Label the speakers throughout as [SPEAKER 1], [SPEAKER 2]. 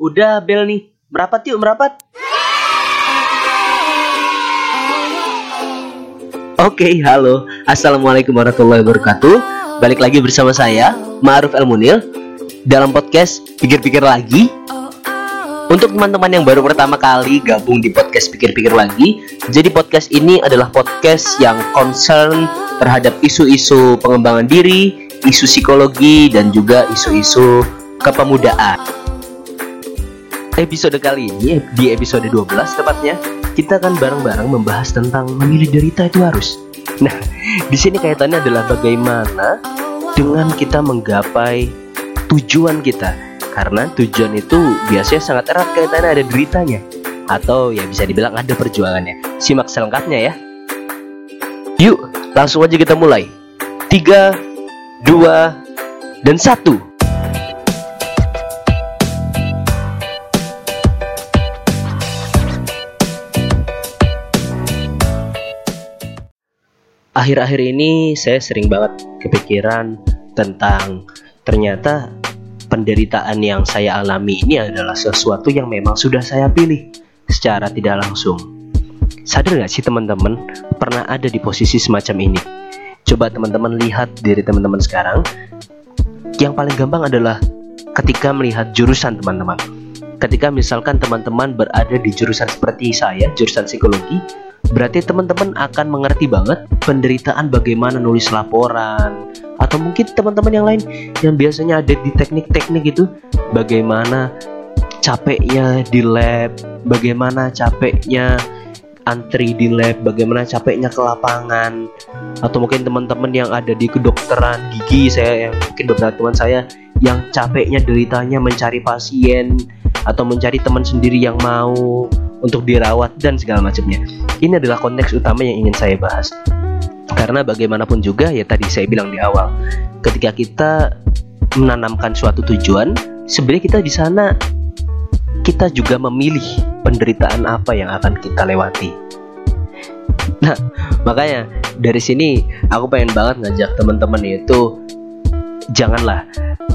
[SPEAKER 1] Udah bel nih. Merapat yuk, merapat. Oke, halo. Assalamualaikum warahmatullahi wabarakatuh. Balik lagi bersama saya, Ma'ruf El Munil dalam podcast Pikir-pikir lagi. Untuk teman-teman yang baru pertama kali gabung di podcast Pikir-pikir lagi, jadi podcast ini adalah podcast yang concern terhadap isu-isu pengembangan diri, isu psikologi dan juga isu-isu kepemudaan. Episode kali ini di episode 12 tepatnya kita akan bareng-bareng membahas tentang memilih derita itu harus. Nah, di sini kaitannya adalah bagaimana dengan kita menggapai tujuan kita. Karena tujuan itu biasanya sangat erat kaitannya ada deritanya atau ya bisa dibilang ada perjuangannya. Simak selengkapnya ya. Yuk, langsung aja kita mulai. 3 2 dan 1. Akhir-akhir ini saya sering banget kepikiran tentang ternyata penderitaan yang saya alami ini adalah sesuatu yang memang sudah saya pilih secara tidak langsung. Sadar gak sih teman-teman pernah ada di posisi semacam ini? Coba teman-teman lihat diri teman-teman sekarang. Yang paling gampang adalah ketika melihat jurusan teman-teman. Ketika misalkan teman-teman berada di jurusan seperti saya, jurusan psikologi, berarti teman-teman akan mengerti banget penderitaan bagaimana nulis laporan. Atau mungkin teman-teman yang lain yang biasanya ada di teknik-teknik itu bagaimana capeknya di lab, bagaimana capeknya antri di lab, bagaimana capeknya ke lapangan. Atau mungkin teman-teman yang ada di kedokteran gigi saya yang mungkin beberapa teman saya yang capeknya deritanya mencari pasien atau mencari teman sendiri yang mau untuk dirawat dan segala macamnya. Ini adalah konteks utama yang ingin saya bahas. Karena bagaimanapun juga ya tadi saya bilang di awal, ketika kita menanamkan suatu tujuan, sebenarnya kita di sana kita juga memilih penderitaan apa yang akan kita lewati. Nah, makanya dari sini aku pengen banget ngajak teman-teman itu janganlah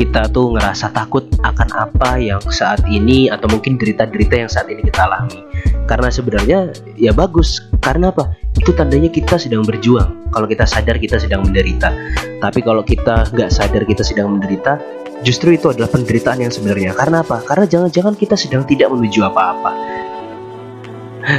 [SPEAKER 1] kita tuh ngerasa takut akan apa yang saat ini atau mungkin derita-derita yang saat ini kita alami. Karena sebenarnya ya bagus. Karena apa? Itu tandanya kita sedang berjuang. Kalau kita sadar kita sedang menderita. Tapi kalau kita nggak sadar kita sedang menderita justru itu adalah penderitaan yang sebenarnya. Karena apa? Karena jangan-jangan kita sedang tidak menuju apa-apa.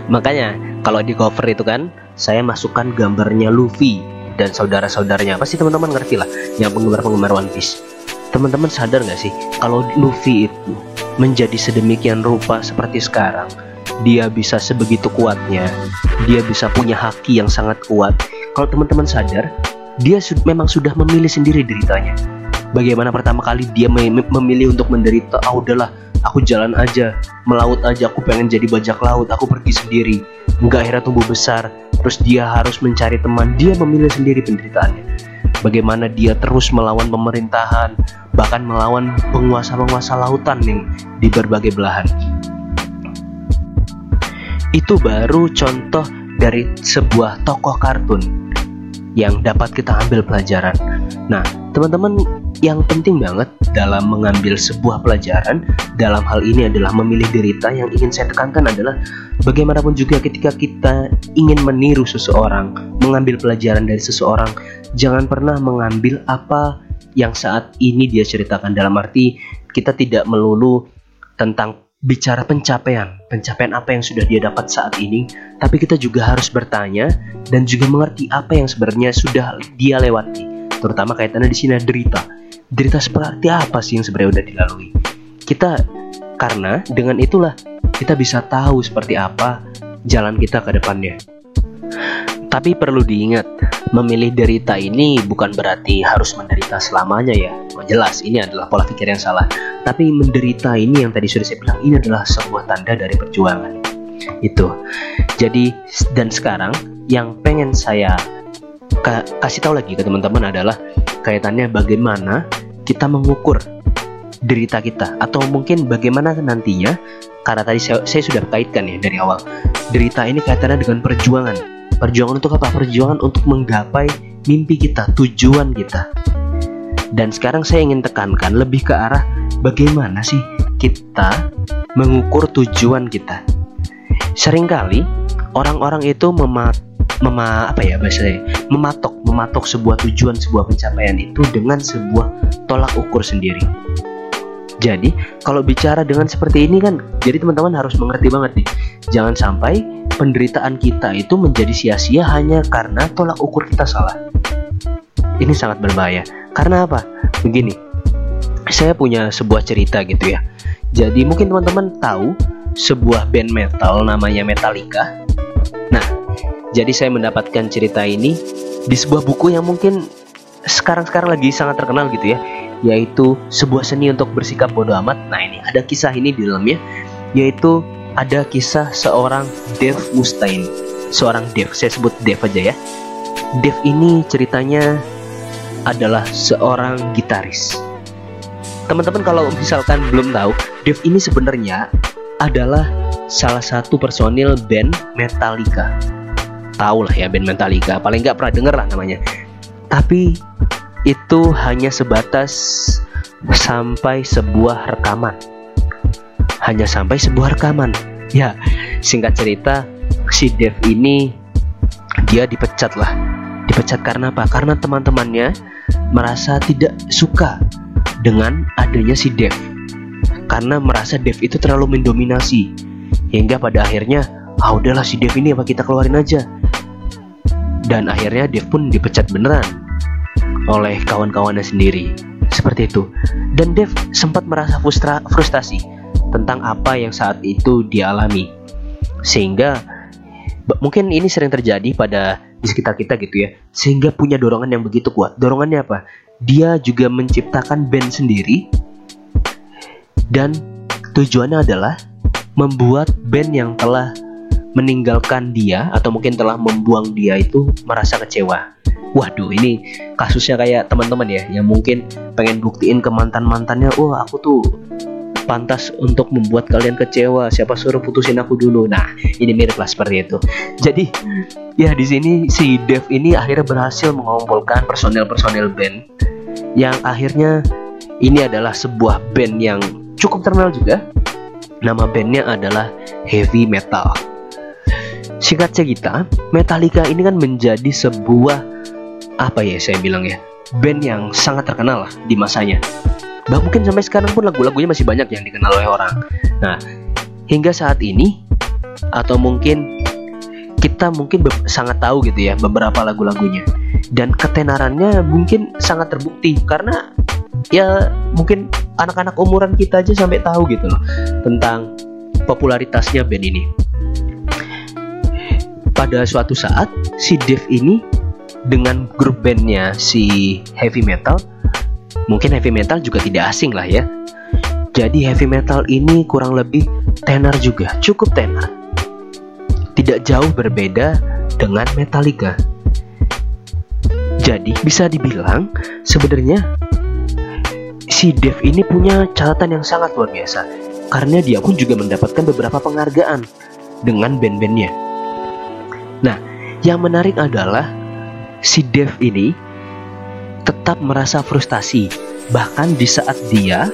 [SPEAKER 1] Makanya kalau di cover itu kan saya masukkan gambarnya Luffy dan saudara-saudaranya. Pasti teman-teman ngerti lah yang penggemar-penggemar One Piece teman-teman sadar nggak sih kalau Luffy itu menjadi sedemikian rupa seperti sekarang? Dia bisa sebegitu kuatnya. Dia bisa punya haki yang sangat kuat. Kalau teman-teman sadar dia su memang sudah memilih sendiri deritanya. Bagaimana pertama kali dia mem memilih untuk menderita ah udahlah aku jalan aja melaut aja aku pengen jadi bajak laut aku pergi sendiri. Nggak akhirnya tumbuh besar terus dia harus mencari teman. Dia memilih sendiri penderitaannya. Bagaimana dia terus melawan pemerintahan bahkan melawan penguasa-penguasa lautan nih di berbagai belahan itu baru contoh dari sebuah tokoh kartun yang dapat kita ambil pelajaran. Nah, teman-teman yang penting banget dalam mengambil sebuah pelajaran dalam hal ini adalah memilih derita yang ingin saya tekankan adalah bagaimanapun juga ketika kita ingin meniru seseorang, mengambil pelajaran dari seseorang, jangan pernah mengambil apa yang saat ini dia ceritakan dalam arti kita tidak melulu tentang bicara pencapaian, pencapaian apa yang sudah dia dapat saat ini, tapi kita juga harus bertanya dan juga mengerti apa yang sebenarnya sudah dia lewati, terutama kaitannya di sini derita. Derita seperti apa sih yang sebenarnya sudah dilalui? Kita karena dengan itulah kita bisa tahu seperti apa jalan kita ke depannya. Tapi perlu diingat, memilih derita ini bukan berarti harus menderita selamanya ya. Jelas ini adalah pola pikir yang salah. Tapi menderita ini yang tadi sudah saya bilang ini adalah sebuah tanda dari perjuangan. Itu. Jadi dan sekarang yang pengen saya kasih tahu lagi ke teman-teman adalah kaitannya bagaimana kita mengukur derita kita atau mungkin bagaimana nantinya karena tadi saya, saya sudah kaitkan ya dari awal derita ini kaitannya dengan perjuangan Perjuangan untuk apa? Perjuangan untuk menggapai mimpi kita, tujuan kita. Dan sekarang saya ingin tekankan lebih ke arah bagaimana sih kita mengukur tujuan kita. Seringkali orang-orang itu memat mema apa ya bahasanya mematok mematok sebuah tujuan sebuah pencapaian itu dengan sebuah tolak ukur sendiri. Jadi kalau bicara dengan seperti ini kan, jadi teman-teman harus mengerti banget nih. Jangan sampai penderitaan kita itu menjadi sia-sia hanya karena tolak ukur kita salah. Ini sangat berbahaya. Karena apa? Begini, saya punya sebuah cerita gitu ya. Jadi mungkin teman-teman tahu sebuah band metal namanya Metallica. Nah, jadi saya mendapatkan cerita ini di sebuah buku yang mungkin sekarang-sekarang lagi sangat terkenal gitu ya yaitu sebuah seni untuk bersikap bodoh amat. Nah, ini ada kisah ini di dalamnya yaitu ada kisah seorang Dave Mustaine. Seorang Dave, saya sebut Dave aja ya. Dave ini ceritanya adalah seorang gitaris. Teman-teman kalau misalkan belum tahu, Dave ini sebenarnya adalah salah satu personil band Metallica. Tahu lah ya band Metallica, paling nggak pernah denger lah namanya. Tapi itu hanya sebatas sampai sebuah rekaman. Hanya sampai sebuah rekaman. Ya, singkat cerita, si Dev ini dia dipecat lah. Dipecat karena apa? Karena teman-temannya merasa tidak suka dengan adanya si Dev. Karena merasa Dev itu terlalu mendominasi. Hingga pada akhirnya, ah udahlah si Dev ini apa kita keluarin aja. Dan akhirnya Dev pun dipecat beneran oleh kawan-kawannya sendiri. Seperti itu. Dan Dev sempat merasa frustra frustasi tentang apa yang saat itu dialami. Sehingga mungkin ini sering terjadi pada di sekitar kita gitu ya. Sehingga punya dorongan yang begitu kuat. Dorongannya apa? Dia juga menciptakan band sendiri dan tujuannya adalah membuat band yang telah meninggalkan dia atau mungkin telah membuang dia itu merasa kecewa waduh ini kasusnya kayak teman-teman ya yang mungkin pengen buktiin ke mantan mantannya wah aku tuh pantas untuk membuat kalian kecewa. Siapa suruh putusin aku dulu? Nah ini mirip lah seperti itu. Jadi ya di sini si Dev ini akhirnya berhasil mengumpulkan personel-personel band yang akhirnya ini adalah sebuah band yang cukup terkenal juga. Nama bandnya adalah heavy metal. Singkat cerita Metallica ini kan menjadi sebuah apa ya saya bilang ya band yang sangat terkenal lah di masanya bah mungkin sampai sekarang pun lagu-lagunya masih banyak yang dikenal oleh orang. Nah hingga saat ini atau mungkin kita mungkin sangat tahu gitu ya beberapa lagu-lagunya. Dan ketenarannya mungkin sangat terbukti karena ya mungkin anak-anak umuran kita aja sampai tahu gitu loh tentang popularitasnya band ini. Pada suatu saat si Dev ini dengan grup bandnya si heavy metal mungkin heavy metal juga tidak asing lah ya. Jadi heavy metal ini kurang lebih tenar juga cukup tenar. Tidak jauh berbeda dengan Metallica. Jadi bisa dibilang sebenarnya si Dev ini punya catatan yang sangat luar biasa. Karena dia pun juga mendapatkan beberapa penghargaan dengan band-bandnya. Nah, yang menarik adalah si Dev ini tetap merasa frustasi bahkan di saat dia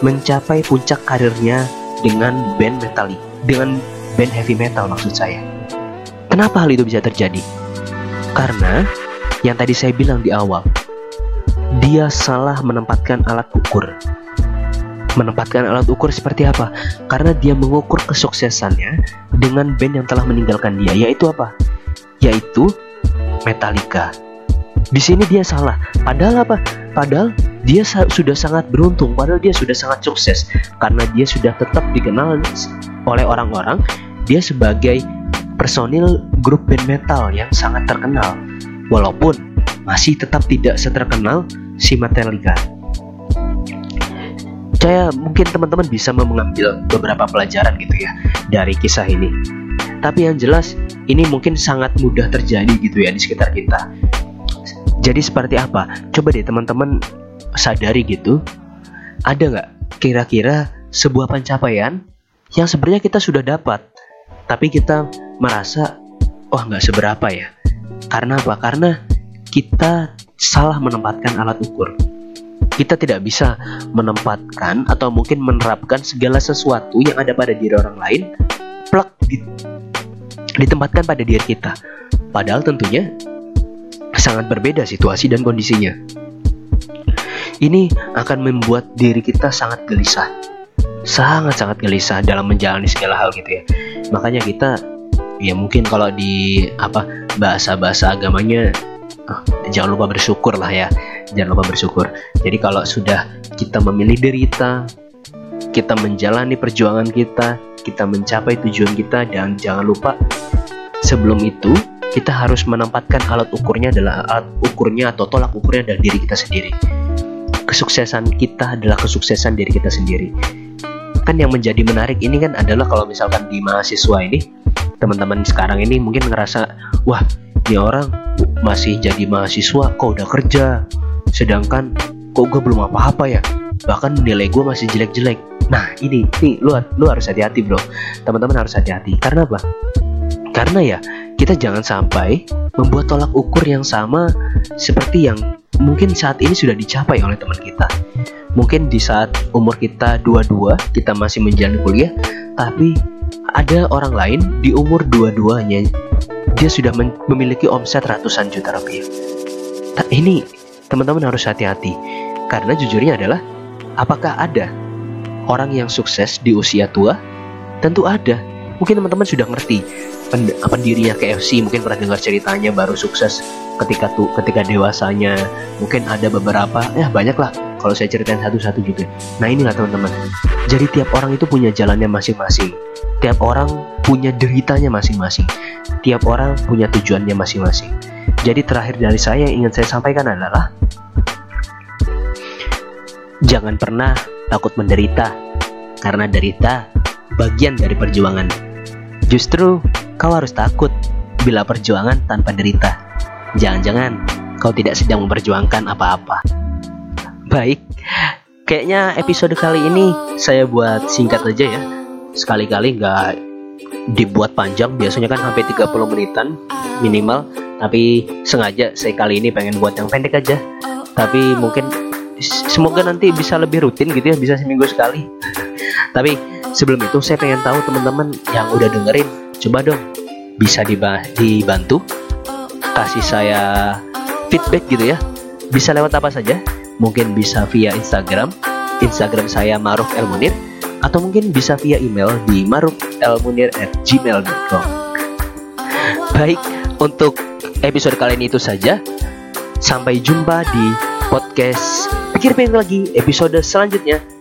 [SPEAKER 1] mencapai puncak karirnya dengan band metal dengan band heavy metal maksud saya. Kenapa hal itu bisa terjadi? Karena yang tadi saya bilang di awal dia salah menempatkan alat ukur. Menempatkan alat ukur seperti apa? Karena dia mengukur kesuksesannya dengan band yang telah meninggalkan dia yaitu apa? Yaitu Metallica. Di sini dia salah. Padahal apa? Padahal dia sa sudah sangat beruntung. Padahal dia sudah sangat sukses karena dia sudah tetap dikenal oleh orang-orang. Dia sebagai personil grup band metal yang sangat terkenal. Walaupun masih tetap tidak seterkenal si Metallica. Saya mungkin teman-teman bisa mengambil beberapa pelajaran gitu ya dari kisah ini. Tapi yang jelas ini mungkin sangat mudah terjadi gitu ya di sekitar kita. Jadi seperti apa? Coba deh teman-teman sadari gitu. Ada nggak kira-kira sebuah pencapaian yang sebenarnya kita sudah dapat, tapi kita merasa oh, nggak seberapa ya? Karena apa? Karena kita salah menempatkan alat ukur. kita tidak bisa menempatkan atau mungkin menerapkan segala sesuatu yang ada pada diri orang lain plak di, ditempatkan pada diri kita. Padahal tentunya sangat berbeda situasi dan kondisinya. Ini akan membuat diri kita sangat gelisah. Sangat-sangat gelisah dalam menjalani segala hal gitu ya. Makanya kita ya mungkin kalau di apa bahasa-bahasa agamanya oh, jangan lupa bersyukur lah ya jangan lupa bersyukur jadi kalau sudah kita memilih derita kita menjalani perjuangan kita kita mencapai tujuan kita dan jangan lupa sebelum itu kita harus menempatkan alat ukurnya adalah alat ukurnya atau tolak ukurnya adalah diri kita sendiri. Kesuksesan kita adalah kesuksesan diri kita sendiri. Kan yang menjadi menarik ini kan adalah kalau misalkan di mahasiswa ini teman-teman sekarang ini mungkin ngerasa wah ini orang masih jadi mahasiswa kok udah kerja? Sedangkan kok gue belum apa-apa ya? Bahkan nilai gue masih jelek-jelek. Nah ini nih lu lu harus hati-hati bro. Teman-teman harus hati-hati. Karena apa? Karena ya kita jangan sampai membuat tolak ukur yang sama seperti yang mungkin saat ini sudah dicapai oleh teman kita mungkin di saat umur kita dua-dua kita masih menjalani kuliah tapi ada orang lain di umur dua-duanya dia sudah memiliki omset ratusan juta rupiah. Nah, ini teman-teman harus hati-hati karena jujurnya adalah apakah ada orang yang sukses di usia tua? Tentu ada. Mungkin teman-teman sudah ngerti pendirinya KFC mungkin pernah dengar ceritanya baru sukses ketika tuh ketika dewasanya. Mungkin ada beberapa ya banyak lah kalau saya ceritain satu-satu juga. Nah inilah teman-teman. Jadi tiap orang itu punya jalannya masing-masing. Tiap orang punya deritanya masing-masing. Tiap orang punya tujuannya masing-masing. Jadi terakhir dari saya yang ingin saya sampaikan adalah jangan pernah takut menderita. Karena derita bagian dari perjuangan. Justru kau harus takut bila perjuangan tanpa derita. Jangan-jangan kau tidak sedang memperjuangkan apa-apa. Baik, kayaknya episode kali ini saya buat singkat aja ya. Sekali-kali nggak dibuat panjang biasanya kan sampai 30 menitan minimal tapi sengaja saya kali ini pengen buat yang pendek aja tapi mungkin semoga nanti bisa lebih rutin gitu ya bisa seminggu sekali tapi sebelum itu saya pengen tahu teman-teman yang udah dengerin coba dong bisa dibantu kasih saya feedback gitu ya bisa lewat apa saja mungkin bisa via Instagram Instagram saya Maruf Elmunir atau mungkin bisa via email di marufelmunir@gmail.com. Baik, untuk episode kali ini itu saja. Sampai jumpa di podcast Pikir Pikir lagi episode selanjutnya.